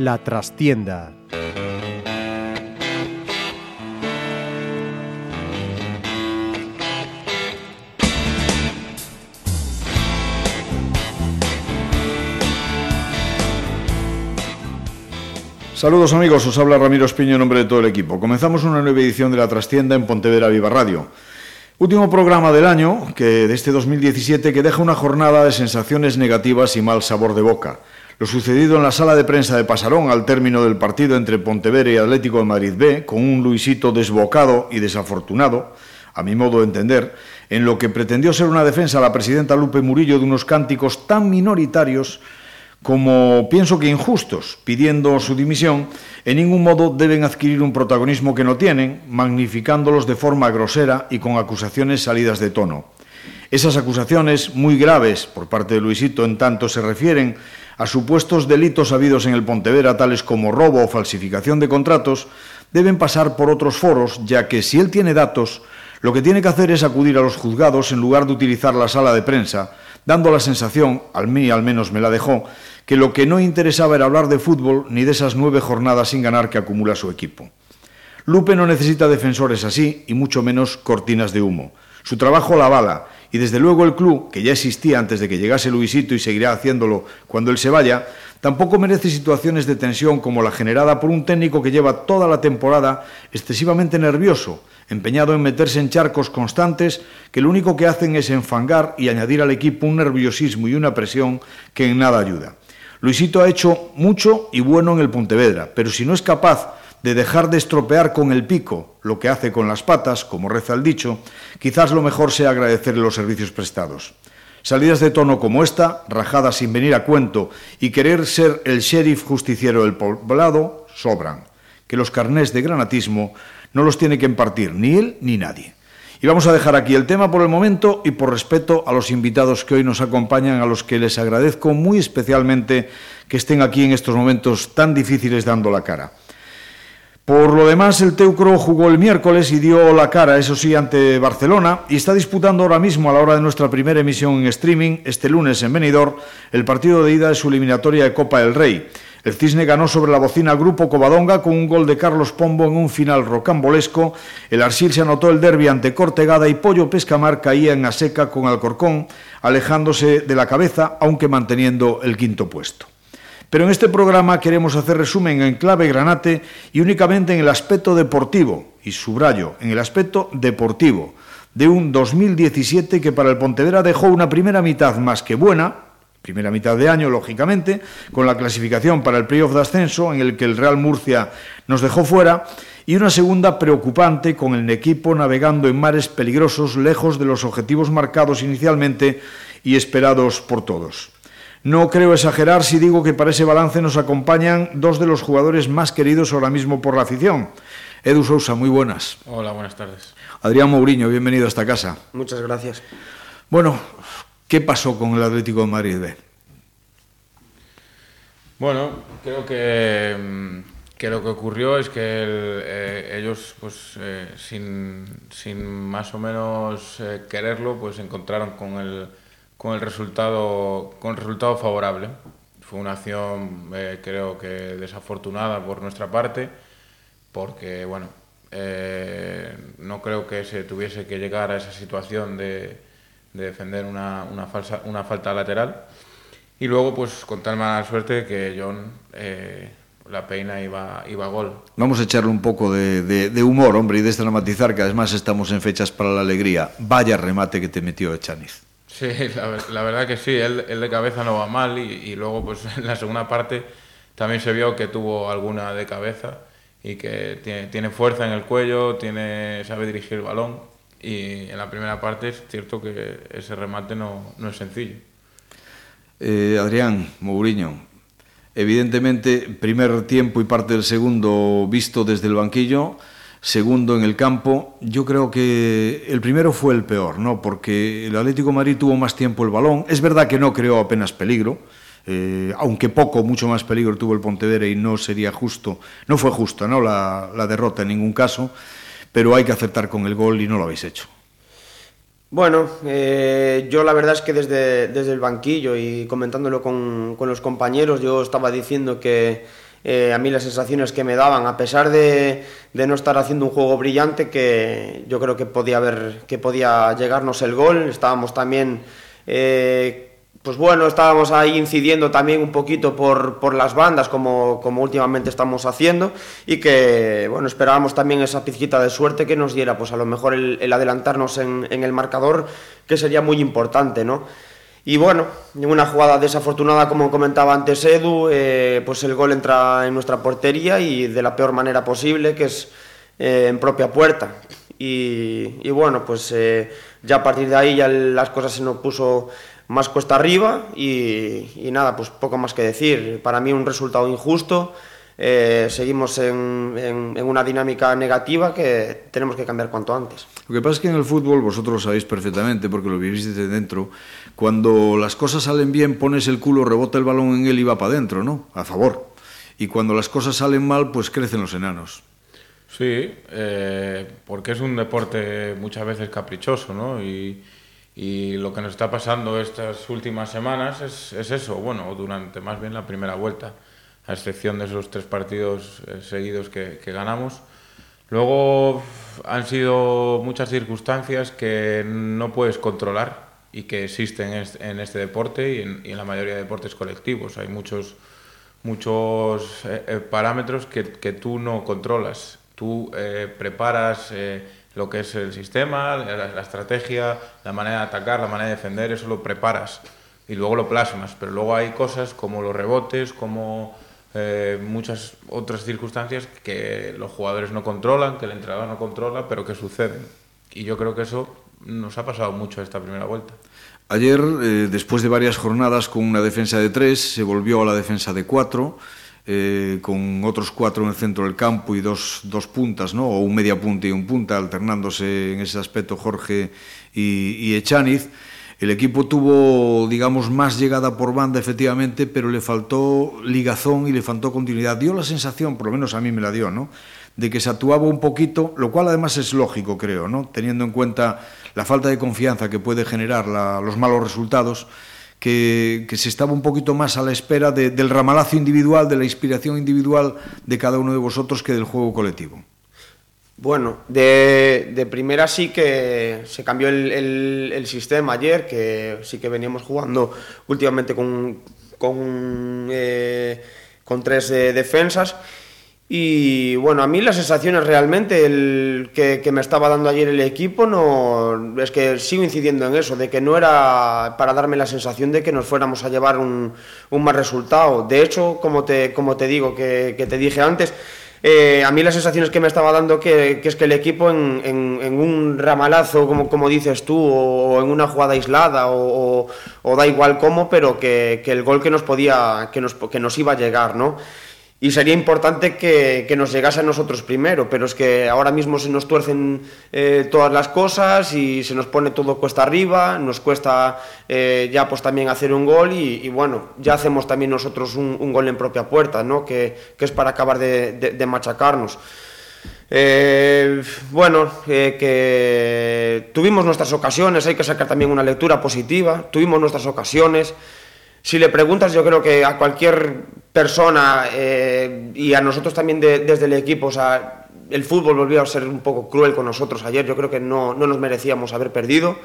La trastienda Saludos amigos, os habla Ramiro Espiño en nombre de todo el equipo. Comenzamos una nueva edición de La Trastienda en Pontevedra Viva Radio. Último programa del año, que de este 2017, que deja una jornada de sensaciones negativas y mal sabor de boca. Lo sucedido en la sala de prensa de Pasarón al término del partido entre Pontevedra y Atlético de Madrid B, con un Luisito desbocado y desafortunado, a mi modo de entender, en lo que pretendió ser una defensa a la presidenta Lupe Murillo de unos cánticos tan minoritarios como pienso que injustos, pidiendo su dimisión, en ningún modo deben adquirir un protagonismo que no tienen, magnificándolos de forma grosera y con acusaciones salidas de tono. Esas acusaciones, muy graves por parte de Luisito, en tanto se refieren a supuestos delitos habidos en el Pontevera, tales como robo o falsificación de contratos, deben pasar por otros foros, ya que si él tiene datos, lo que tiene que hacer es acudir a los juzgados en lugar de utilizar la sala de prensa, dando la sensación, al mí al menos me la dejó, que lo que no interesaba era hablar de fútbol ni de esas nueve jornadas sin ganar que acumula su equipo. Lupe no necesita defensores así y mucho menos cortinas de humo. Su trabajo la bala y desde luego el club, que ya existía antes de que llegase Luisito y seguirá haciéndolo cuando él se vaya, tampoco merece situaciones de tensión como la generada por un técnico que lleva toda la temporada excesivamente nervioso, empeñado en meterse en charcos constantes que lo único que hacen es enfangar y añadir al equipo un nerviosismo y una presión que en nada ayuda. Luisito ha hecho mucho y bueno en el Pontevedra, pero si no es capaz de dejar de estropear con el pico lo que hace con las patas, como reza el dicho, quizás lo mejor sea agradecerle los servicios prestados. Salidas de tono como esta, rajadas sin venir a cuento y querer ser el sheriff justiciero del poblado, sobran. Que los carnés de granatismo no los tiene que impartir ni él ni nadie. Y vamos a dejar aquí el tema por el momento y por respeto a los invitados que hoy nos acompañan, a los que les agradezco muy especialmente que estén aquí en estos momentos tan difíciles dando la cara. Por lo demás, el Teucro jugó el miércoles y dio la cara, eso sí, ante Barcelona y está disputando ahora mismo, a la hora de nuestra primera emisión en streaming, este lunes en Benidorm, el partido de ida de su eliminatoria de Copa del Rey. El Cisne ganó sobre la bocina Grupo Covadonga con un gol de Carlos Pombo en un final rocambolesco. El Arsil se anotó el derbi ante Cortegada y Pollo Pescamar caía en Aseca con Alcorcón, alejándose de la cabeza, aunque manteniendo el quinto puesto. Pero en este programa queremos hacer resumen en clave granate y únicamente en el aspecto deportivo, y subrayo, en el aspecto deportivo, de un 2017 que para el Pontevedra dejó una primera mitad más que buena, primera mitad de año, lógicamente, con la clasificación para el playoff de ascenso, en el que el Real Murcia nos dejó fuera, y una segunda preocupante, con el equipo navegando en mares peligrosos, lejos de los objetivos marcados inicialmente y esperados por todos. No creo exagerar si digo que para ese balance nos acompañan dos de los jugadores más queridos ahora mismo por la afición. Edu Sousa, muy buenas. Hola, buenas tardes. Adrián Mourinho, bienvenido a esta casa. Muchas gracias. Bueno, ¿Qué pasó con el Atlético de Madrid? Bueno, creo que, mm, que, lo que ocurrió es que eh, ellos, pues, eh, sin, sin, más o menos eh, quererlo, pues encontraron con el, con el resultado, con el resultado favorable. Fue una acción, creo que desafortunada por nuestra parte, porque, bueno, no creo que se tuviese que llegar a esa situación de de defender una, una, falsa, una falta lateral. Y luego, pues con tal mala suerte que John eh, la peina iba, iba a gol. Vamos a echarle un poco de, de, humor, hombre, y desdramatizar, que además estamos en fechas para la alegría. Vaya remate que te metió Echaniz. Sí, la, la, verdad que sí, él, él, de cabeza no va mal y, y, luego pues en la segunda parte también se vio que tuvo alguna de cabeza y que tiene, tiene fuerza en el cuello, tiene, sabe dirigir el balón y en la primera parte es cierto que ese remate no, no es sencillo. Eh, Adrián Mourinho, evidentemente primer tiempo y parte del segundo visto desde el banquillo, segundo en el campo, yo creo que el primero fue el peor, ¿no? Porque el Atlético de Madrid tuvo más tiempo el balón, es verdad que no creó apenas peligro, eh, aunque poco, mucho más peligro tuvo el Pontevedra y no sería justo, no fue justo ¿no? La, la derrota en ningún caso, pero hay que acertar con el gol y no lo habéis hecho. Bueno, eh, yo la verdad es que desde, desde el banquillo y comentándolo con, con los compañeros, yo estaba diciendo que eh, a mí las sensaciones que me daban, a pesar de, de, no estar haciendo un juego brillante, que yo creo que podía, haber, que podía llegarnos el gol, estábamos también... Eh, pues bueno, estábamos ahí incidiendo también un poquito por, por las bandas, como, como, últimamente estamos haciendo, y que, bueno, esperábamos también esa pizquita de suerte que nos diera, pues a lo mejor el, el adelantarnos en, en, el marcador, que sería muy importante, ¿no? Y bueno, en una jugada desafortunada, como comentaba antes Edu, eh, pues el gol entra en nuestra portería y de la peor manera posible, que es eh, en propia puerta. Y, y bueno, pues eh, ya a partir de ahí ya las cosas se nos puso más cuesta arriba y, y, nada, pues poco más que decir. Para mí un resultado injusto, eh, seguimos en, en, en, una dinámica negativa que tenemos que cambiar cuanto antes. Lo que pasa es que en el fútbol, vosotros lo sabéis perfectamente porque lo vivís desde dentro, cuando las cosas salen bien pones el culo, rebota el balón en él y va para adentro, ¿no? A favor. Y cuando las cosas salen mal, pues crecen los enanos. Sí, eh, porque es un deporte muchas veces caprichoso, ¿no? Y, y lo que nos está pasando estas últimas semanas es, es, eso, bueno, durante más bien la primera vuelta, a excepción de esos tres partidos eh, seguidos que, que, ganamos. Luego han sido muchas circunstancias que no puedes controlar y que existen en este deporte y en, y en la mayoría de deportes colectivos. Hay muchos, muchos eh, eh, parámetros que, que, tú no controlas. Tú eh, preparas eh, lo que es el sistema, la, estrategia, la manera de atacar, la manera de defender, eso lo preparas y luego lo plasmas. Pero luego hay cosas como los rebotes, como eh, muchas otras circunstancias que los jugadores no controlan, que el entrenador no controla, pero que suceden. Y yo creo que eso nos ha pasado mucho esta primera vuelta. Ayer, eh, después de varias jornadas con una defensa de tres, se volvió a la defensa de cuatro, eh, con otros cuatro en el centro del campo y dos, dos puntas, ¿no? o un media punta y un punta, alternándose en ese aspecto Jorge y, y Echaniz. El equipo tuvo, digamos, más llegada por banda, efectivamente, pero le faltó ligazón y le faltó continuidad. Dio la sensación, por lo menos a mí me la dio, ¿no? de que se actuaba un poquito, lo cual además es lógico, creo, ¿no? teniendo en cuenta la falta de confianza que puede generar la, los malos resultados, que, se estaba un poquito más a la espera de, del ramalazo individual, de la inspiración individual de cada uno de vosotros que del juego colectivo. Bueno, de, de primera sí que se cambió el, sistema ayer, que sí que veníamos jugando últimamente con, con, eh, con tres eh, defensas Y bueno, a mí las sensaciones realmente el que, me estaba dando ayer el equipo no es que sigo incidiendo en eso, de que no era para darme la sensación de que nos fuéramos a llevar un, un mal resultado. De hecho, como te, como te digo, que, te dije antes, eh, a mí las sensaciones que me estaba dando que, es que el equipo en, en, un ramalazo, como, como dices tú, o en una jugada aislada, o, o, o da igual cómo, pero que, el gol que nos podía, que nos, que nos iba a llegar, ¿no? Y sería importante que, que, nos llegase a nosotros primero, pero es que ahora mismo se nos tuercen eh, todas las cosas y se nos pone todo cuesta arriba, nos cuesta eh, ya pues también hacer un gol y, bueno, ya hacemos también nosotros un, gol en propia puerta, ¿no? que, que es para acabar de, de, machacarnos. Eh, bueno, que tuvimos nuestras ocasiones, hay que sacar también una lectura positiva, tuvimos nuestras ocasiones, si le preguntas, yo creo que a cualquier persona eh, y a nosotros también de, desde el equipo, o sea, el fútbol volvió a ser un poco cruel con nosotros ayer. Yo creo que no, no nos merecíamos haber perdido.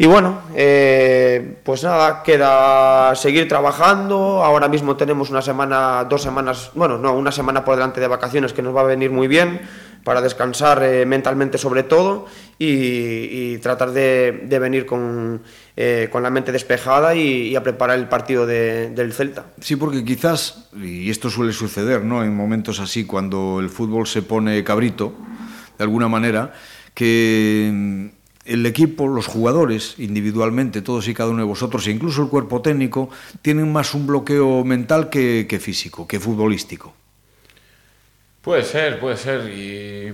Y bueno, eh, pues nada, queda seguir trabajando. Ahora mismo tenemos una semana, dos semanas, bueno, no, una semana por delante de vacaciones que nos va a venir muy bien para descansar eh, mentalmente sobre todo y, tratar de, venir con, eh, con la mente despejada y, y a preparar el partido de, del Celta. Sí, porque quizás, y esto suele suceder ¿no? en momentos así, cuando el fútbol se pone cabrito, de alguna manera, que el equipo, los jugadores, individualmente, todos y cada uno de vosotros, e incluso el cuerpo técnico, tienen más un bloqueo mental que, que físico, que futbolístico. Puede ser, puede ser. Y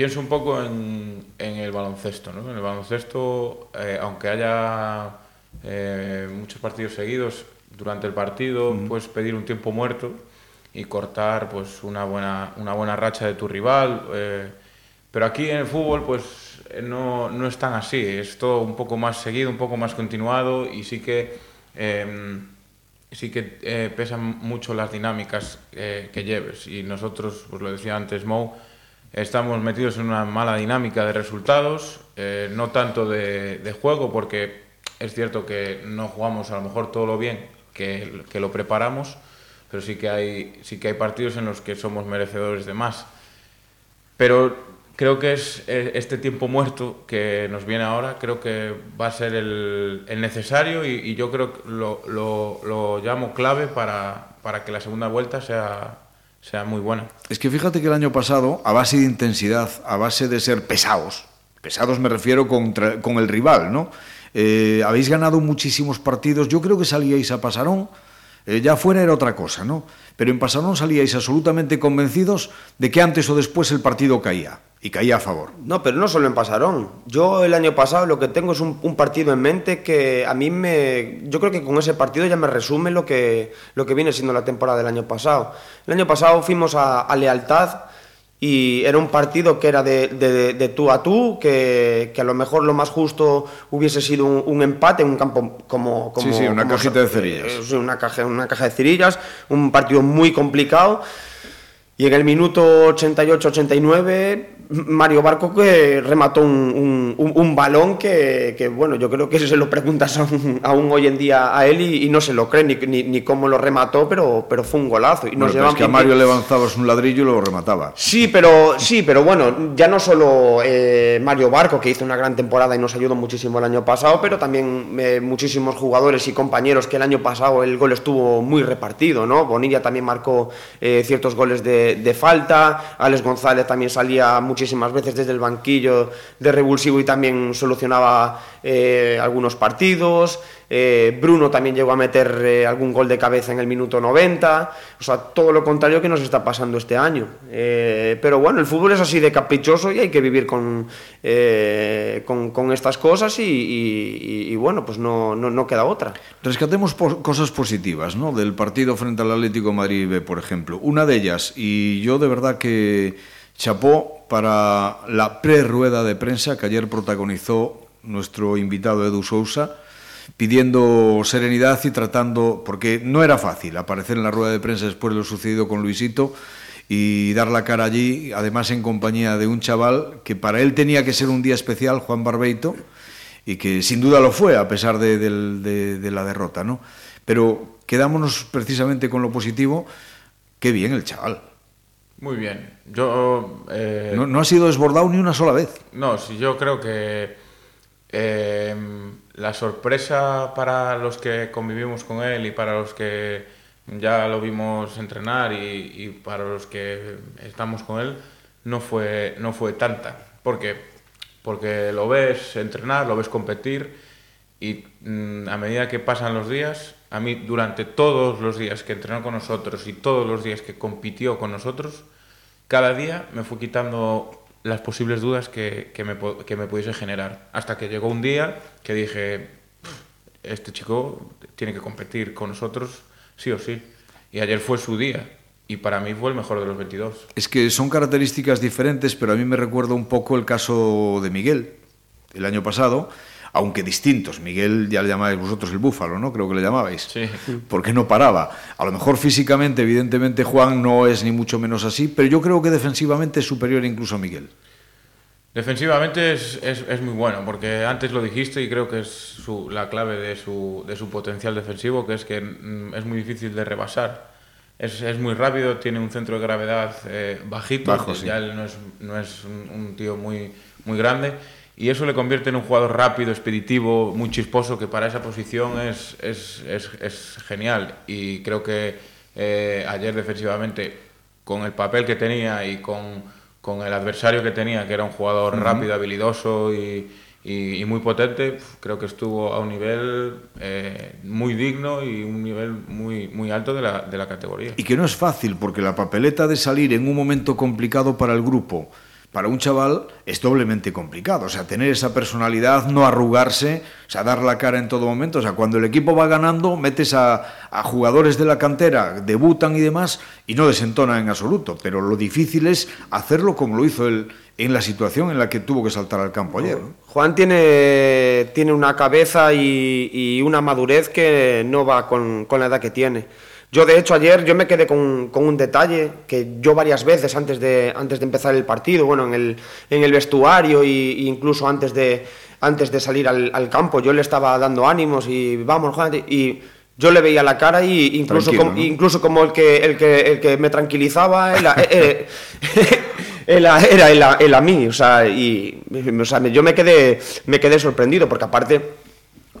pienso un poco en, en el baloncesto. ¿no? En el baloncesto, eh, aunque haya eh, muchos partidos seguidos, durante el partido, puedes pedir un tiempo muerto y cortar pues una buena, una buena racha de tu rival. Eh, pero aquí en el fútbol pues no, no es tan así, es todo un poco más seguido, un poco más continuado y sí que, em, sí que eh, pesan mucho las dinámicas que lleves. Y nosotros, pues lo decía antes Mo, estamos metidos en una mala dinámica de resultados, no tanto de, de juego, porque es cierto que no jugamos a lo mejor todo lo bien que, que lo preparamos, pero sí que hay sí que hay partidos en los que somos merecedores de más. Pero creo que es este tiempo muerto que nos viene ahora, creo que va a ser el, el necesario y, y, yo creo que lo, lo, lo llamo clave para, para, que la segunda vuelta sea, sea muy. Es que fíjate que el año pasado, a base de intensidad, a base de ser pesados, pesados me refiero con el rival, ¿no? Eh, habéis ganado muchísimos partidos, yo creo que salíais a Pasarón, eh, ya fuera era otra cosa, ¿no? Pero en Pasarón salíais absolutamente convencidos de que antes o después el partido caía. Y caía a favor. No, pero no solo en Pasarón. Yo el año pasado lo que tengo es un, partido en mente que a mí me... Yo creo que con ese partido ya me resume lo que, lo que viene siendo la temporada del año pasado. El año pasado fuimos a Lealtad y era un partido que era de, de, de tú a tú, que, que, a lo mejor lo más justo hubiese sido un, un empate en un campo como... como sí, sí, una como, cajita de cerillas. Eh, una, caja, una caja de cerillas, un partido muy complicado. Y en el minuto 88-89 Mario Barco que remató un, un, un balón que, que, bueno, yo creo que se lo preguntas aún, aún hoy en día a él y, y no se lo cree ni, ni, ni, cómo lo remató, pero, pero fue un golazo. Y nos bueno, es que a Mario le un ladrillo y lo remataba. Sí, pero, sí, pero bueno, ya no solo eh, Mario Barco, que hizo una gran temporada y nos ayudó muchísimo el año pasado, pero también eh, muchísimos jugadores y compañeros que el año pasado el gol estuvo muy repartido, ¿no? Bonilla también marcó eh, ciertos goles de, de falta, Alex González también salía muchísimas veces desde el banquillo de revulsivo y también solucionaba eh, algunos partidos. Eh, Bruno también llegó a meter eh, algún gol de cabeza en el minuto 90. O sea, todo lo contrario que nos está pasando este año. Eh, pero bueno, el fútbol es así de caprichoso y hay que vivir con, con, estas cosas y, bueno, pues no, no, queda otra. Rescatemos cosas positivas ¿no? del partido frente al Atlético Madrid B, por ejemplo. Una de ellas, y yo de verdad que chapó para la pre-rueda de prensa que ayer protagonizó nuestro invitado Edu Sousa, pidiendo serenidad y tratando, porque no era fácil aparecer en la rueda de prensa después de lo sucedido con Luisito y dar la cara allí, además en compañía de un chaval que para él tenía que ser un día especial, Juan Barbeito, y que sin duda lo fue a pesar de, de, de, de la derrota, ¿no? Pero quedámonos precisamente con lo positivo, qué bien el chaval. Muy bien. Yo. Eh, no, no, ha sido desbordado ni una sola vez. No, sí, yo creo que eh, la sorpresa para los que convivimos con él y para los que ya lo vimos entrenar y, y para los que estamos con él no fue, no fue tanta. ¿Por qué? Porque lo ves entrenar, lo ves competir y mmm, a medida que pasan los días, a mí durante todos los días que entrenó con nosotros y todos los días que compitió con nosotros, cada día me fue quitando las posibles dudas que, que, me, que me pudiese generar. Hasta que llegó un día que dije, este chico tiene que competir con nosotros sí o sí. Y ayer fue su día. Y para mí fue el mejor de los 22. Es que son características diferentes, pero a mí me recuerda un poco el caso de Miguel, el año pasado, aunque distintos. Miguel ya le llamáis vosotros el búfalo, ¿no? Creo que le llamabais. Sí. Porque no paraba. A lo mejor físicamente, evidentemente, Juan no es ni mucho menos así, pero yo creo que defensivamente es superior incluso a Miguel. Defensivamente es, es, es muy bueno, porque antes lo dijiste y creo que es su, la clave de su, de su potencial defensivo, que es que mm, es muy difícil de rebasar. Es, es muy rápido, tiene un centro de gravedad eh, bajito, Bajo, sí. ya él no es, no es un, un tío muy, muy grande y eso le convierte en un jugador rápido, expeditivo, muy chisposo, que para esa posición es, es, es, es genial. Y creo que eh, ayer defensivamente, con el papel que tenía y con, con el adversario que tenía, que era un jugador uh -huh. rápido, habilidoso y, y, y, muy potente, creo que estuvo a un nivel eh, muy digno y un nivel muy, muy alto de la, de la categoría. Y que no es fácil, porque la papeleta de salir en un momento complicado para el grupo, para un chaval es doblemente complicado. O sea, tener esa personalidad, no arrugarse, o sea, dar la cara en todo momento. O sea, cuando el equipo va ganando, metes a, jugadores de la cantera, debutan y demás, y no desentonan en absoluto. Pero lo difícil es hacerlo como lo hizo él en la situación en la que tuvo que saltar al campo ayer. Juan tiene, tiene una cabeza y, una madurez que no va con, con la edad que tiene. Yo, de hecho, ayer yo me quedé con, con, un detalle que yo varias veces antes de, antes de empezar el partido, bueno, en el, en el vestuario e incluso antes de, antes de salir al, al, campo, yo le estaba dando ánimos y vamos, Juan, y yo le veía la cara y incluso, como, incluso como el que, el que, el que me tranquilizaba era, eh, eh, era, era, era, a mí, o sea, y, o sea, yo me quedé, me quedé sorprendido porque aparte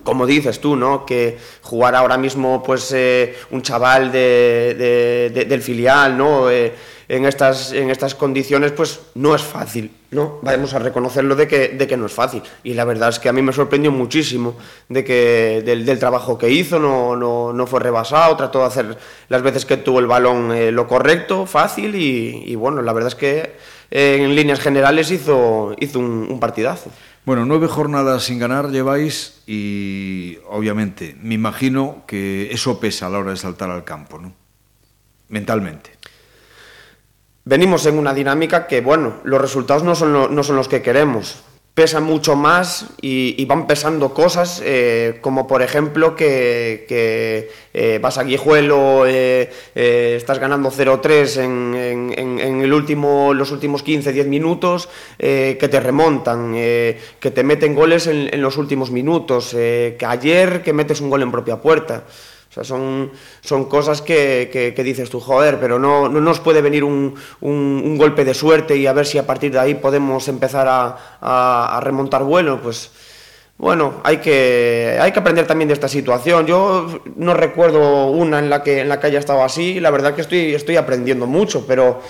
como dices tú, ¿no? Que jugar ahora mismo, pues, eh, un chaval de, del filial, ¿no? Eh, en, estas, en estas condiciones, pues, no es fácil, ¿no? Vamos a reconocerlo de que, de que no es fácil. Y la verdad es que a mí me sorprendió muchísimo de que, del, trabajo que hizo, no, no, no, fue rebasado, trató de hacer las veces que tuvo el balón eh, lo correcto, fácil, y, y, bueno, la verdad es que en líneas generales hizo, hizo un partidazo. Bueno, nueve jornadas sin ganar lleváis y obviamente me imagino que eso pesa a la hora de saltar al campo, ¿no? Mentalmente. Venimos en una dinámica que, bueno, los resultados no son, no son los que queremos pesa mucho más y, van pesando cosas eh, como por ejemplo que, eh, vas a Guijuelo, eh, estás ganando 0-3 en, el último, los últimos 15-10 minutos, que te remontan, que te meten goles en, en los últimos minutos, que ayer que metes un gol en propia puerta. O sea, son, son cosas que, que, dices tú, joder, pero no, no nos puede venir un, un, golpe de suerte y a ver si a partir de ahí podemos empezar a, a, remontar vuelo. Pues bueno, hay que, hay que aprender también de esta situación. Yo no recuerdo una en la que, en la que haya estado así, la verdad que estoy, estoy aprendiendo mucho, pero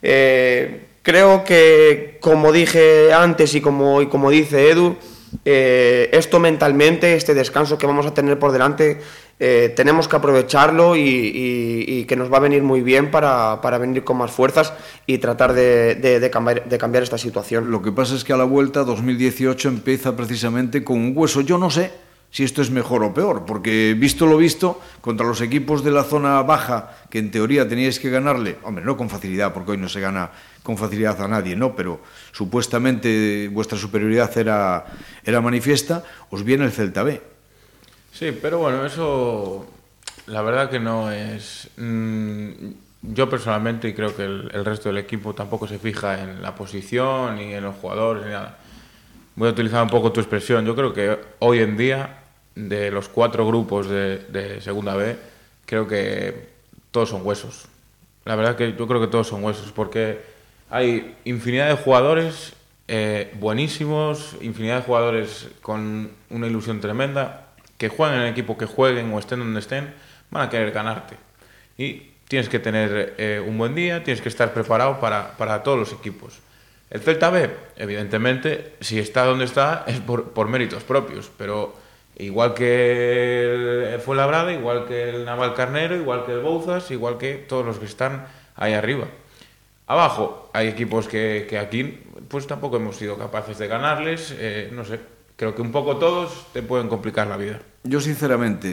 eh, creo que, como dije antes y como, y como dice Edu, eh, esto mentalmente, este descanso que vamos a tener por delante, eh, tenemos que aprovecharlo y, que nos va a venir muy bien para, venir con más fuerzas y tratar de, cambiar, esta situación. Lo que pasa es que a la vuelta 2018 empieza precisamente con un hueso. Yo no sé si esto es mejor o peor, porque visto lo visto, contra los equipos de la zona baja, que en teoría teníais que ganarle, hombre, no con facilidad, porque hoy no se gana con facilidad a nadie, ¿no? Pero supuestamente vuestra superioridad era, era manifiesta, os viene el Celta B Sí, pero bueno, eso la verdad que no es... Mm, yo personalmente, y creo que el, resto del equipo tampoco se fija en la posición ni en los jugadores ni nada. Voy a utilizar un poco tu expresión. Yo creo que hoy en día, de los cuatro grupos de, Segunda B, creo que todos son huesos. La verdad que yo creo que todos son huesos, porque hay infinidad de jugadores eh, buenísimos, infinidad de jugadores con una ilusión tremenda, que jueguen en el equipo que jueguen o estén donde estén, van a querer ganarte. Y tienes que tener eh, un buen día, tienes que estar preparado para, para, todos los equipos. El Celta B, evidentemente, si está donde está, es por, por méritos propios, pero igual que el Fuenlabrada, igual que el Naval Carnero, igual que el Bouzas, igual que todos los que están ahí arriba. Abajo hay equipos que, aquí pues tampoco hemos sido capaces de ganarles, eh, no sé, creo que un poco todos te pueden complicar la vida. Yo sinceramente,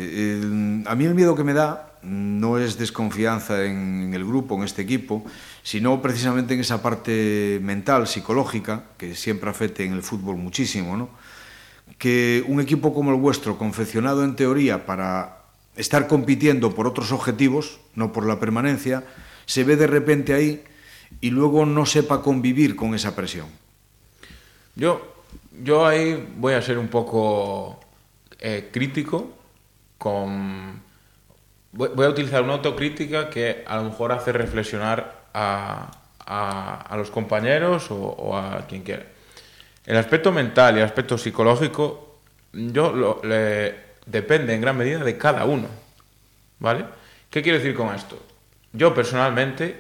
a mí el miedo que me da no es desconfianza en, el grupo, en este equipo, sino precisamente en esa parte mental, psicológica, que siempre afecta en el fútbol muchísimo, ¿no? que un equipo como el vuestro, confeccionado en teoría para estar compitiendo por otros objetivos, no por la permanencia, se ve de repente ahí y luego no sepa convivir con esa presión. Yo yo ahí voy a ser un poco eh, crítico con... Voy a utilizar una autocrítica que a lo mejor hace reflexionar a, los compañeros o, a quien quiera. El aspecto mental y el aspecto psicológico, yo lo, depende en gran medida de cada uno. ¿Vale? ¿Qué quiero decir con esto? Yo personalmente,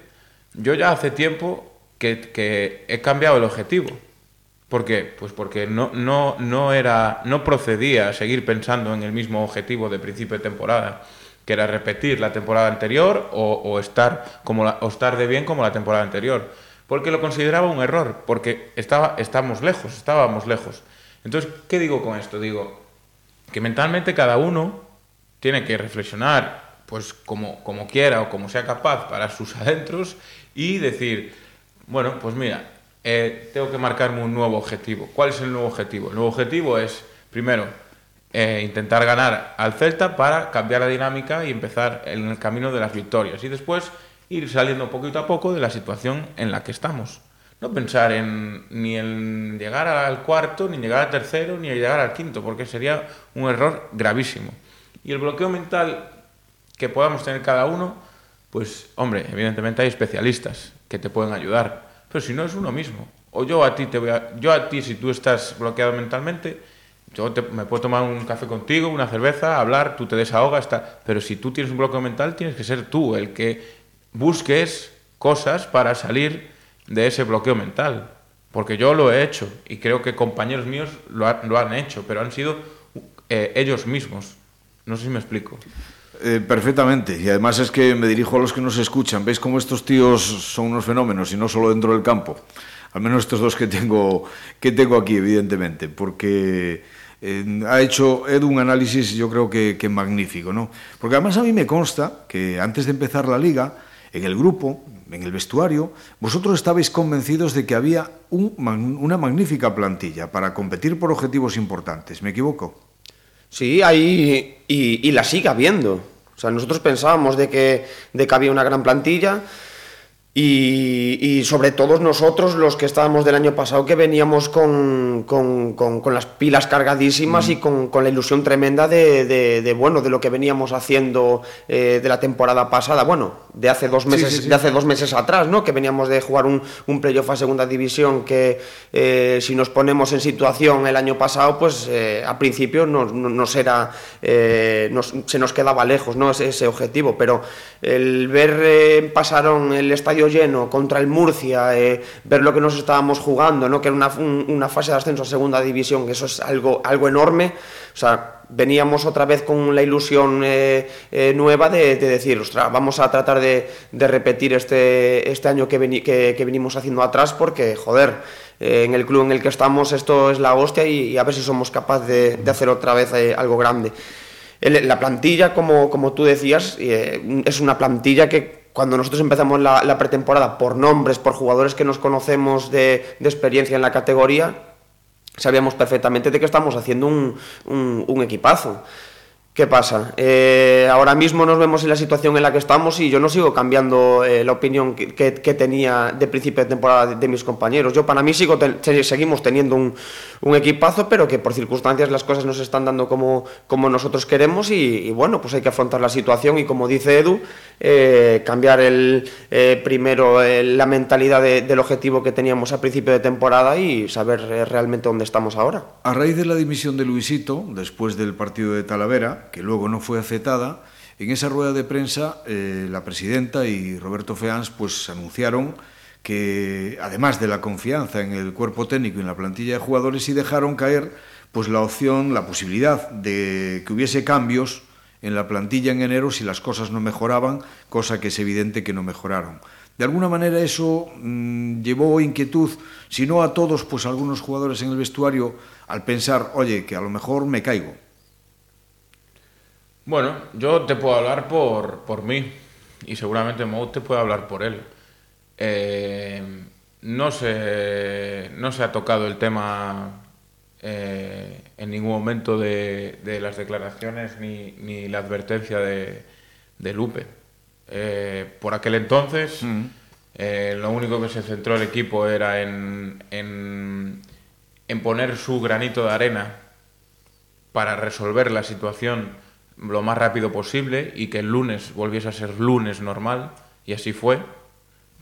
yo ya hace tiempo que he cambiado el objetivo. ¿Por qué? Pues porque no, no, no, era, no procedía a seguir pensando en el mismo objetivo de principio de temporada, que era repetir la temporada anterior o, estar, como o estar de bien como la temporada anterior. porque lo consideraba un error, porque estaba, estamos lejos, estábamos lejos. Entonces, ¿qué digo con esto? Digo que mentalmente cada uno tiene que reflexionar pues como, como quiera o como sea capaz para sus adentros y decir, bueno, pues mira, eh, tengo que marcarme un nuevo objetivo. ¿Cuál es el nuevo objetivo? El nuevo objetivo es, primero, eh, intentar ganar al Celta para cambiar la dinámica y empezar en el camino de las victorias. Y después ir saliendo poquito a poco de la situación en la que estamos. No pensar en ni en llegar al cuarto, ni llegar al tercero, ni llegar al quinto, porque sería un error gravísimo. Y el bloqueo mental que podamos tener cada uno, pues hombre, evidentemente hay especialistas que te pueden ayudar, pero si no es uno mismo. O yo a ti te voy a, yo a ti si tú estás bloqueado mentalmente, yo me puedo tomar un café contigo, una cerveza, hablar, tú te desahogas, pero si tú tienes un bloqueo mental, tienes que ser tú el que busques cosas para salir de ese bloqueo mental. Porque yo lo he hecho y creo que compañeros míos lo, han hecho, pero han sido eh, ellos mismos. No sé si me explico. Eh, perfectamente, y además es que me dirijo a los que nos escuchan. ¿Veis cómo estos tíos son unos fenómenos y no solo dentro del campo? Al menos estos dos que tengo, que tengo aquí, evidentemente, porque eh, ha hecho Edu un análisis yo creo que, que magnífico, ¿no? Porque además a mí me consta que antes de empezar la liga, en el grupo, en el vestuario, vosotros estabais convencidos de que había un, una magnífica plantilla para competir por objetivos importantes. ¿Me equivoco? Sí, ahí y, y, la sigue habiendo. O sea, nosotros pensábamos de que, de que había una gran plantilla y, sobre todo nosotros, los que estábamos del año pasado, que veníamos con, con, con, las pilas cargadísimas y con, la ilusión tremenda de, de, bueno, de lo que veníamos haciendo eh, de la temporada pasada, bueno, de hace dos meses, de hace dos meses atrás, ¿no? Que veníamos de jugar un, un playoff a segunda división que eh, si nos ponemos en situación el año pasado, pues eh, a principio no, no, era, se nos quedaba lejos, ¿no? Ese, ese objetivo, pero el ver pasaron el estadio lleno contra el Murcia, eh, ver lo que nos estábamos jugando, ¿no? que era una, una, fase de ascenso a segunda división, que eso es algo, algo enorme. O sea, veníamos otra vez con la ilusión eh, eh, nueva de, decir, ostras, vamos a tratar de, de repetir este, este año que, que, que, venimos haciendo atrás, porque, joder, en el club en el que estamos esto es la hostia y, a ver si somos capaces de, de hacer otra vez algo grande. La plantilla, como, como tú decías, es una plantilla que cuando nosotros empezamos la, pretemporada, por nombres, por jugadores que nos conocemos de, experiencia en la categoría, sabíamos perfectamente de que estamos haciendo un, equipazo. ¿Qué pasa? Eh, ahora mismo nos vemos en la situación en la que estamos y yo no sigo cambiando eh, la opinión que, tenía de principio de temporada de, mis compañeros. Yo para mí sigo seguimos teniendo un, un, equipazo, pero que por circunstancias las cosas no se están dando como, como nosotros queremos y, bueno, pues hay que afrontar la situación y como dice Edu, eh, cambiar el, eh, primero eh, la mentalidad de, del objetivo que teníamos a principio de temporada y saber realmente dónde estamos ahora. A raíz de la dimisión de Luisito, después del partido de Talavera, que luego no fue aceptada, en esa rueda de prensa la presidenta y Roberto Feans pues anunciaron que además de la confianza en el cuerpo técnico y en la plantilla de jugadores sí dejaron caer pues la opción, la posibilidad de que hubiese cambios en la plantilla en enero si las cosas no mejoraban, cosa que es evidente que no mejoraron. De alguna manera eso mmm, llevó inquietud, si no a todos, pues a algunos jugadores en el vestuario, al pensar, oye, que a lo mejor me caigo. Bueno, yo te puedo hablar por, por mí y seguramente Mout te puede hablar por él. Eh, no, se, no se ha tocado el tema eh, en ningún momento de, de las declaraciones ni, ni, la advertencia de, de Lupe. Eh, por aquel entonces, mm. lo único que se centró el equipo era en, en, en poner su granito de arena para resolver la situación lo más rápido posible y que el lunes volviese a ser lunes normal, y así fue.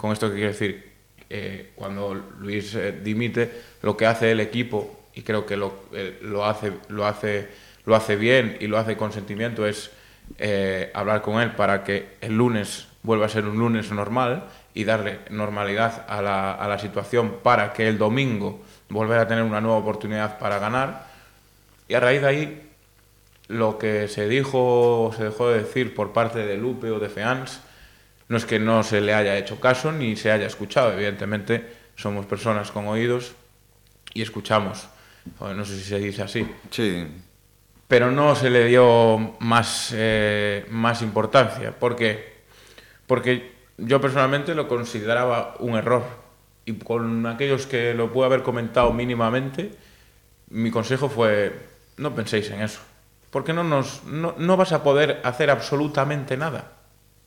Con esto que quiero decir, eh, cuando Luis eh, dimite, lo que hace el equipo, y creo que lo, eh, lo, hace, lo, hace, lo hace bien y lo hace con sentimiento, es eh, hablar con él para que el lunes vuelva a ser un lunes normal y darle normalidad a la, a la situación para que el domingo volver a tener una nueva oportunidad para ganar. Y a raíz de ahí lo que se dijo o se dejó de decir por parte de Lupe o de Feans no es que no se le haya hecho caso ni se haya escuchado. Evidentemente somos personas con oídos y escuchamos. No sé si se dice así. Sí. Pero no se le dio más, eh, más importancia. ¿Por qué? Porque yo personalmente lo consideraba un error. Y con aquellos que lo pude haber comentado mínimamente, mi consejo fue, no penséis en eso. Porque no, nos, no, no vas a poder hacer absolutamente nada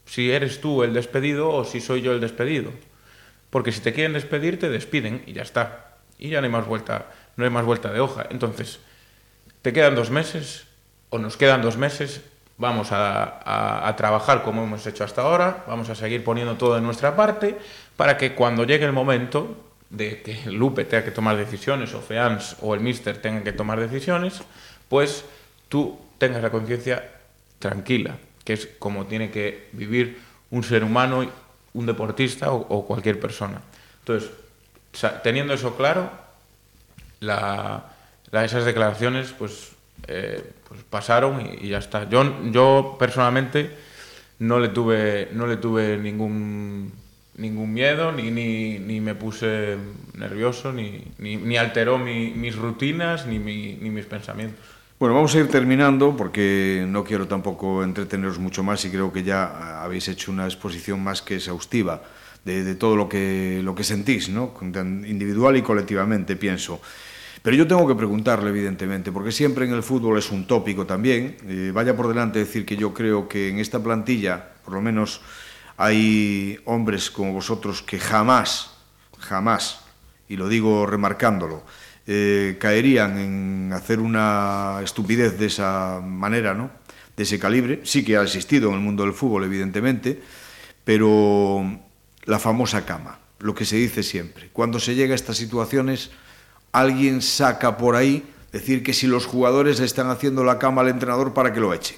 si eres tú el despedido o si soy yo el despedido. Porque si te quieren despedir, te despiden y ya está. Y ya no hay más vuelta, no hay más vuelta de hoja. Entonces, te quedan dos meses o nos quedan dos meses, vamos a, trabajar como hemos hecho hasta ahora, vamos a seguir poniendo todo de nuestra parte para que cuando llegue el momento de que Lupe tenga que tomar decisiones o Feans o el Mister tengan que tomar decisiones, pues tú tengas la conciencia tranquila que es como tiene que vivir un ser humano, un deportista o, cualquier persona. Entonces, teniendo eso claro, esas declaraciones pues, eh, pues pasaron y, ya está. Yo, yo personalmente no le tuve, no le tuve ningún, ningún miedo, ni, ni, me puse nervioso, ni, ni, alteró mis rutinas, ni, ni mis pensamientos. Bueno, vamos a ir terminando porque no quiero tampoco entreteneros mucho más y creo que ya habéis hecho una exposición más que exhaustiva de, todo lo que, lo que sentís, ¿no? individual y colectivamente, pienso. Pero yo tengo que preguntarle, evidentemente, porque siempre en el fútbol es un tópico también. Eh, vaya por delante decir que yo creo que en esta plantilla, por lo menos, hay hombres como vosotros que jamás, jamás, y lo digo remarcándolo, eh, caerían en hacer una estupidez de esa manera, ¿no? de ese calibre. Sí que ha existido en el mundo del fútbol, evidentemente, pero la famosa cama, lo que se dice siempre. Cuando se llega a estas situaciones, alguien saca por ahí decir que si los jugadores le están haciendo la cama al entrenador para que lo echen.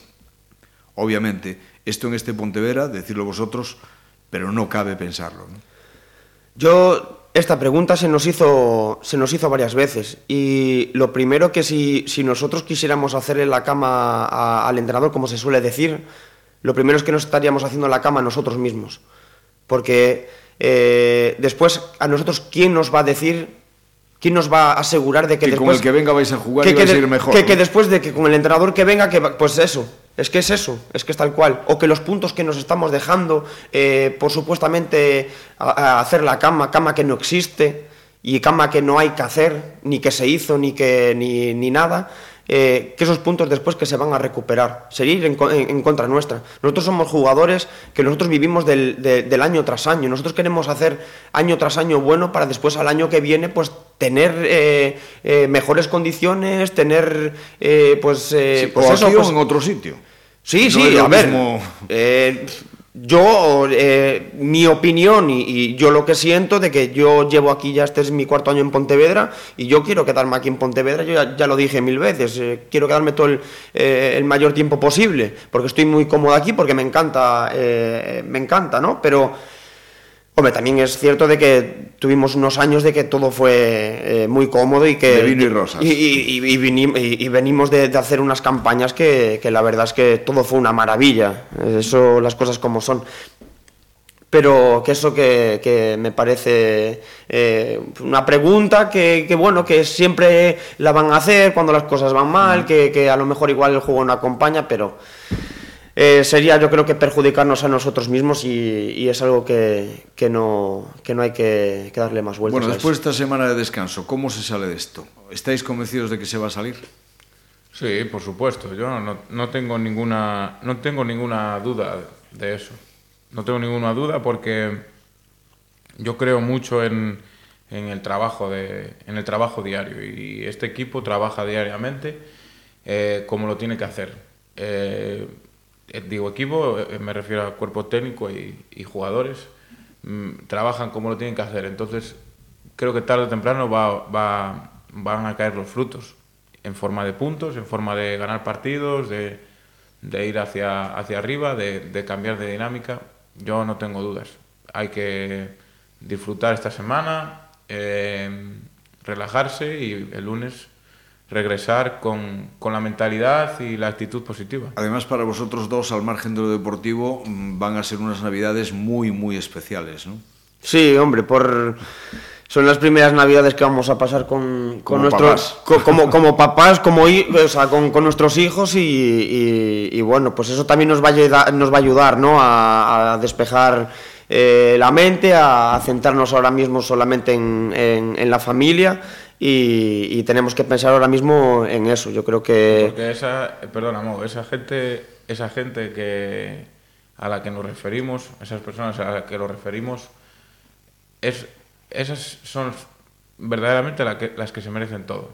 Obviamente, esto en este Pontevedra, decirlo vosotros, pero no cabe pensarlo. Yo esta pregunta se nos hizo, se nos hizo varias veces y lo primero que si, si nosotros quisiéramos hacerle la cama al entrenador, como se suele decir, lo primero es que nos estaríamos haciendo la cama nosotros mismos. Porque eh, después a nosotros, ¿quién nos va a decir ¿Quién nos va a asegurar de que, después... con el que venga vais a jugar y vais a ir mejor? Que, que, después de que con el entrenador que venga, que pues eso, es que es eso, es que es tal cual. O que los puntos que nos estamos dejando eh, por supuestamente hacer la cama, cama que no existe y cama que no hay que hacer, ni que se hizo, ni, que, ni, ni nada, eh, que esos puntos después que se van a recuperar, seguir en, en, contra nuestra. Nosotros somos jugadores que nosotros vivimos del, del, año tras año. Nosotros queremos hacer año tras año bueno para después al año que viene pues tener eh, eh, mejores condiciones, tener pues, sí, pues eso, pues, en otro sitio. Sí, sí, a ver. Eh, yo, eh, mi opinión y, yo lo que siento de que yo llevo aquí ya, este es mi cuarto año en Pontevedra y yo quiero quedarme aquí en Pontevedra, yo ya, lo dije mil veces, eh, quiero quedarme todo el, el, mayor tiempo posible, porque estoy muy cómodo aquí, porque me encanta, me encanta, ¿no? Pero Hombre, también es cierto de que tuvimos unos años de que todo fue eh, muy cómodo y que... De vino y rosas. Y, y, venimos de, hacer unas campañas que, que, la verdad es que todo fue una maravilla. Eso, las cosas como son. Pero que eso que, que me parece eh, una pregunta que, que, bueno, que siempre la van a hacer cuando las cosas van mal, que, que a lo mejor igual el juego no acompaña, pero... Eh, sería yo creo que perjudicarnos a nosotros mismos y, es algo que, no, no hay que, darle más vueltas. Bueno, después de esta semana de descanso, ¿cómo se sale de esto? ¿Estáis convencidos de que se va a salir? Sí, por supuesto. Yo no, tengo, ninguna, no tengo ninguna duda de eso. No tengo ninguna duda porque yo creo mucho en, el, trabajo de, en el trabajo diario y este equipo trabaja diariamente eh, como lo tiene que hacer. Eh, Eh, digo equipo, eh, me refiero a cuerpo técnico y, y jugadores, mm, trabajan como lo tienen que hacer. Entonces, creo que tarde o temprano va, va, van a caer los frutos, en forma de puntos, en forma de ganar partidos, de, de ir hacia, hacia arriba, de, de cambiar de dinámica. Yo no tengo dudas. Hay que disfrutar esta semana, eh, relajarse y el lunes regresar con, con, la mentalidad y la actitud positiva. Además, para vosotros dos, al margen de lo deportivo, mm, van a ser unas navidades muy, muy especiales, ¿no? Sí, hombre, por son las primeras navidades que vamos a pasar con, con nuestros papás. como, como papás como o sea, con, con, nuestros hijos y, y, y, bueno pues eso también nos va a ayudar, nos va a ayudar ¿no? a, a despejar eh, la mente a centrarnos ahora mismo solamente en, en, en la familia y, y, tenemos que pensar ahora mismo en eso yo creo que porque esa perdona Mo, esa gente esa gente que a la que nos referimos esas personas a las que nos referimos es esas son verdaderamente la que, las que se merecen todo.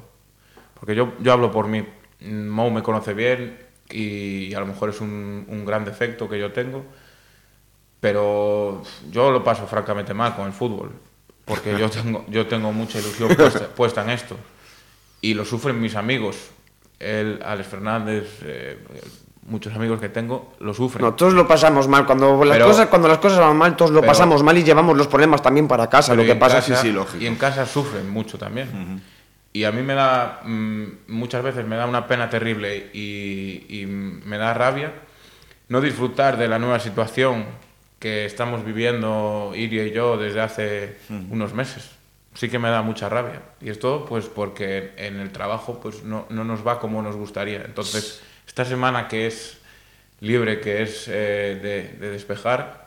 Porque yo, yo hablo por mí. Mo me conoce bien y a lo mejor es un, un gran defecto que yo tengo, pero yo lo paso francamente mal con el fútbol, porque yo tengo, yo tengo mucha ilusión puesta, puesta en esto. Y lo sufren mis amigos. El, Alex Fernández, eh, muchos amigos que tengo lo sufren. No, todos lo pasamos mal. Cuando las, pero, cosas, cuando las cosas van mal, todos lo pero, pasamos mal y llevamos los problemas también para casa. Lo que pasa casa, sí, sí, lógico. Y en casa sufren mucho también. Uh -huh. Y a mí me da, mmm, muchas veces me da una pena terrible y, y, me da rabia no disfrutar de la nueva situación que estamos viviendo Iria y yo desde hace unos meses. Sí que me da mucha rabia. Y esto pues porque en el trabajo pues no, no nos va como nos gustaría. Entonces esta semana que es libre, que es eh, de, de, despejar,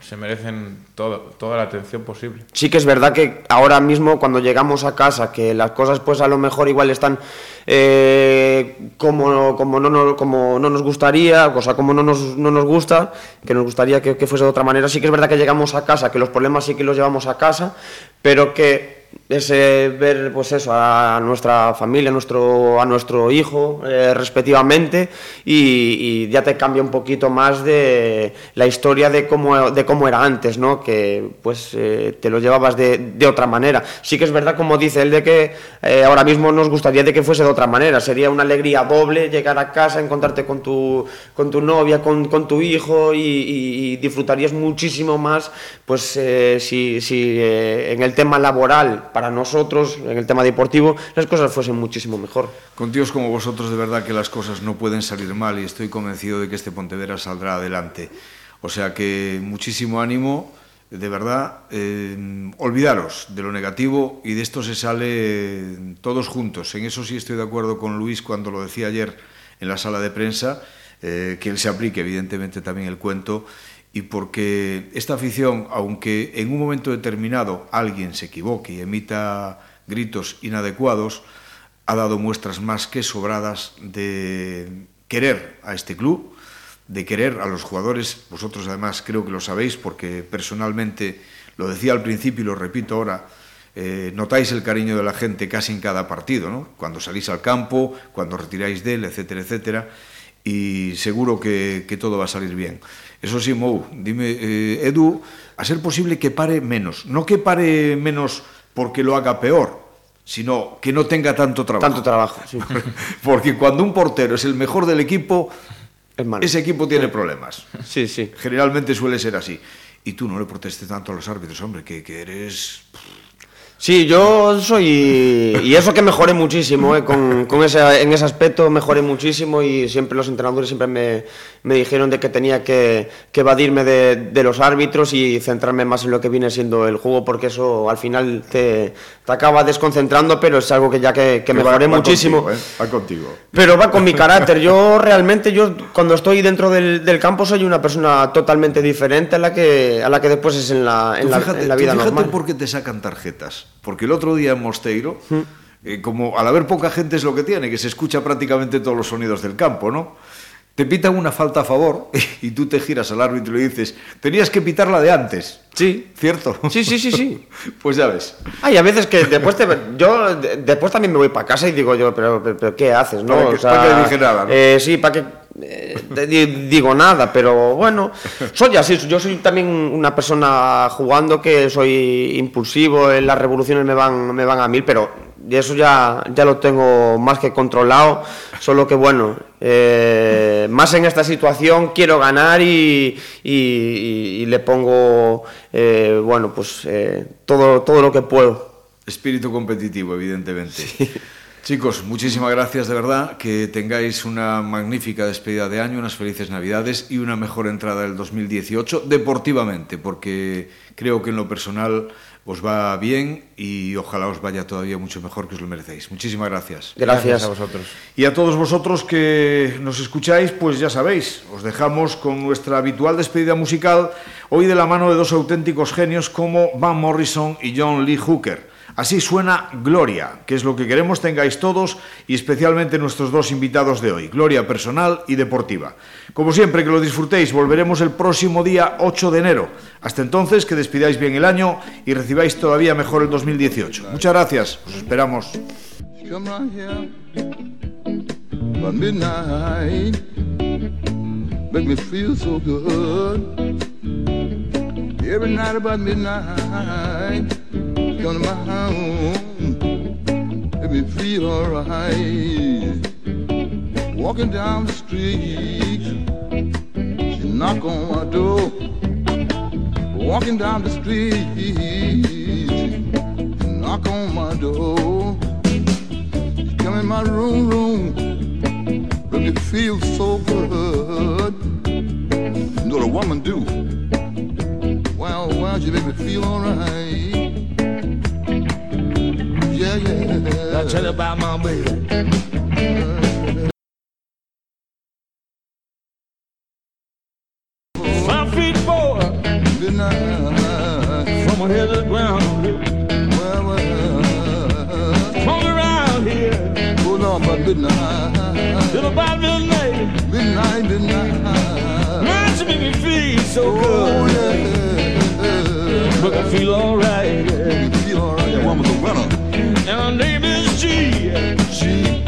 se merecen todo, toda la atención posible. Sí que es verdad que ahora mismo cuando llegamos a casa, que las cosas pues a lo mejor igual están eh, como, como, no, no, como no nos gustaría, o sea, como no nos, no nos gusta, que nos gustaría que, que fuese de otra manera, sí que es verdad que llegamos a casa, que los problemas sí que los llevamos a casa, pero que es ver pues eso a nuestra familia, a nuestro, a nuestro hijo eh, respectivamente y, ya te cambia un poquito más de la historia de cómo, de cómo era antes, ¿no? que pues eh, te lo llevabas de, otra manera. Sí que es verdad como dice él de que eh, ahora mismo nos gustaría de que fuese de otra manera, sería una alegría doble llegar a casa, encontrarte con tu, con tu novia, con, tu hijo y, y, y, disfrutarías muchísimo más pues eh, si, si en el tema laboral para nosotros, en el tema deportivo, las cosas fuesen muchísimo mejor. Con tíos como vosotros, de verdad que las cosas no pueden salir mal y estoy convencido de que este Pontevedra saldrá adelante. O sea que muchísimo ánimo, de verdad, eh, olvidaros de lo negativo y de esto se sale todos juntos. En eso sí estoy de acuerdo con Luis cuando lo decía ayer en la sala de prensa, eh, que él se aplique evidentemente también el cuento y porque esta afición, aunque en un momento determinado alguien se equivoque y emita gritos inadecuados, ha dado muestras más que sobradas de querer a este club, de querer a los jugadores. Vosotros además creo que lo sabéis porque personalmente lo decía al principio y lo repito ahora. Eh, notáis el cariño de la gente casi en cada partido, ¿no? Cuando salís al campo, cuando retiráis de él, etcétera, etcétera. Y seguro que, que todo va a salir bien. Eso sí, Mou, dime, eh, Edu, a ser posible que pare menos. No que pare menos porque lo haga peor, sino que no tenga tanto trabajo. Tanto trabajo, sí. porque cuando un portero es el mejor del equipo, ese equipo tiene problemas. Sí, sí. Generalmente suele ser así. Y tú no le protestes tanto a los árbitros, hombre, que, que eres... Sí, yo soy... Y eso que mejoré muchísimo, ¿eh? con, con ese, en ese aspecto mejoré muchísimo y siempre los entrenadores siempre me, me dijeron de que tenía que, que evadirme de, de, los árbitros y centrarme más en lo que viene siendo el juego porque eso al final te, te acaba desconcentrando, pero es algo que ya que, que mejoré va, va muchísimo. Contigo, ¿eh? Va contigo. Pero va con mi carácter. Yo realmente, yo cuando estoy dentro del, del, campo soy una persona totalmente diferente a la que, a la que después es en la, en fíjate, la, en la vida fíjate normal. por qué te sacan tarjetas. Porque el otro día en Mosteiro, ¿Mm? eh, como al haber poca gente es lo que tiene, que se escucha prácticamente todos los sonidos del campo, ¿no? Te pitan una falta a favor y tú te giras al árbitro y le dices, tenías que pitarla de antes. Sí. ¿Cierto? Sí, sí, sí, sí. pues ya ves. Hay a veces que después te, yo después también me voy para casa y digo yo, pero, pero, pero ¿qué haces? ¿no? Para que, o sea, para que dije nada. ¿no? Eh, sí, para que eh, digo nada, pero bueno, soy así, yo soy también una persona jugando que soy impulsivo, en las revoluciones me van, me van a mil, pero eso ya, ya lo tengo más que controlado, solo que bueno, eh, más en esta situación quiero ganar y, y, y, y le pongo, eh, bueno, pues eh, todo, todo lo que puedo. Espíritu competitivo, evidentemente. Sí. Chicos, muchísimas gracias de verdad, que tengáis una magnífica despedida de año, unas felices navidades y una mejor entrada del 2018 deportivamente, porque creo que en lo personal os va bien y ojalá os vaya todavía mucho mejor que os lo merecéis. Muchísimas gracias. Gracias, Gracias a vosotros. Y a todos vosotros que nos escucháis, pues ya sabéis, os dejamos con nuestra habitual despedida musical, hoy de la mano de dos auténticos genios como Van Morrison y John Lee Hooker. Así suena Gloria, que es lo que queremos tengáis todos y especialmente nuestros dos invitados de hoy, Gloria personal y deportiva. Como siempre, que lo disfrutéis, volveremos el próximo día 8 de enero. Hasta entonces, que despidáis bien el año y recibáis todavía mejor el 2018. Muchas gracias, os esperamos. Come to my home. Make me feel alright. Walking down the street. She knock on my door. Walking down the street. She knock on my door. She Come in my room, room. Make me feel so good. You know what a woman do? Well, well, she make me feel alright. Yeah, yeah. I'll tell you about my baby. Five feet four Good night. from head to the ground. Well, well. Come around here Hold on, but midnight. till about midnight. Midnight, midnight. Man, she make me feel so Oh, good. yeah. Make me feel alright. Make And her name is G. She,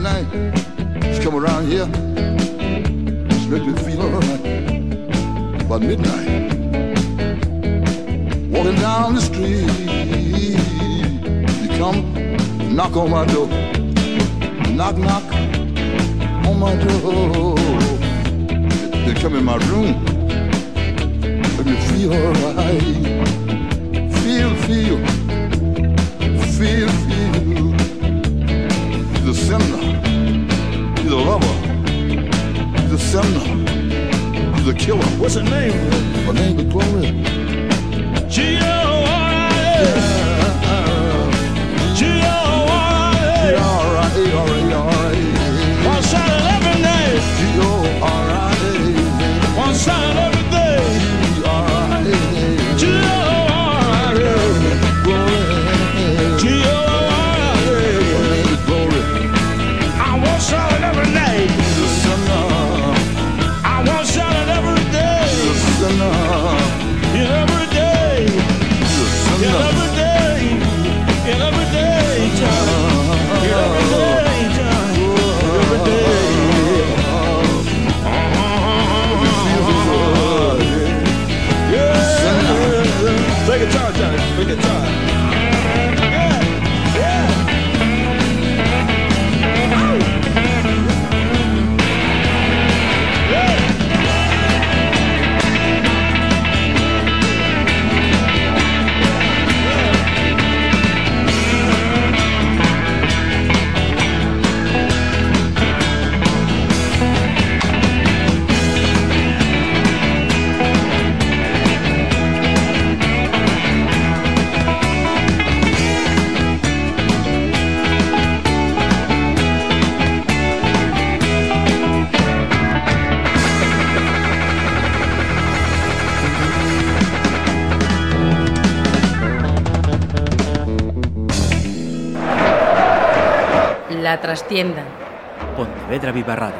midnight. She come around here. She make me feel alright. About midnight. Walking down the street. You come, knock on my door. Knock, knock on my door. You come in my room. Make me feel alright. Feel, feel, feel, feel. Sumner, the killer. What's her name? Her name is Gloria. She One shot every night. G-O-R-I-A. One shot. La trastienda. Pontevedra Viva Radio.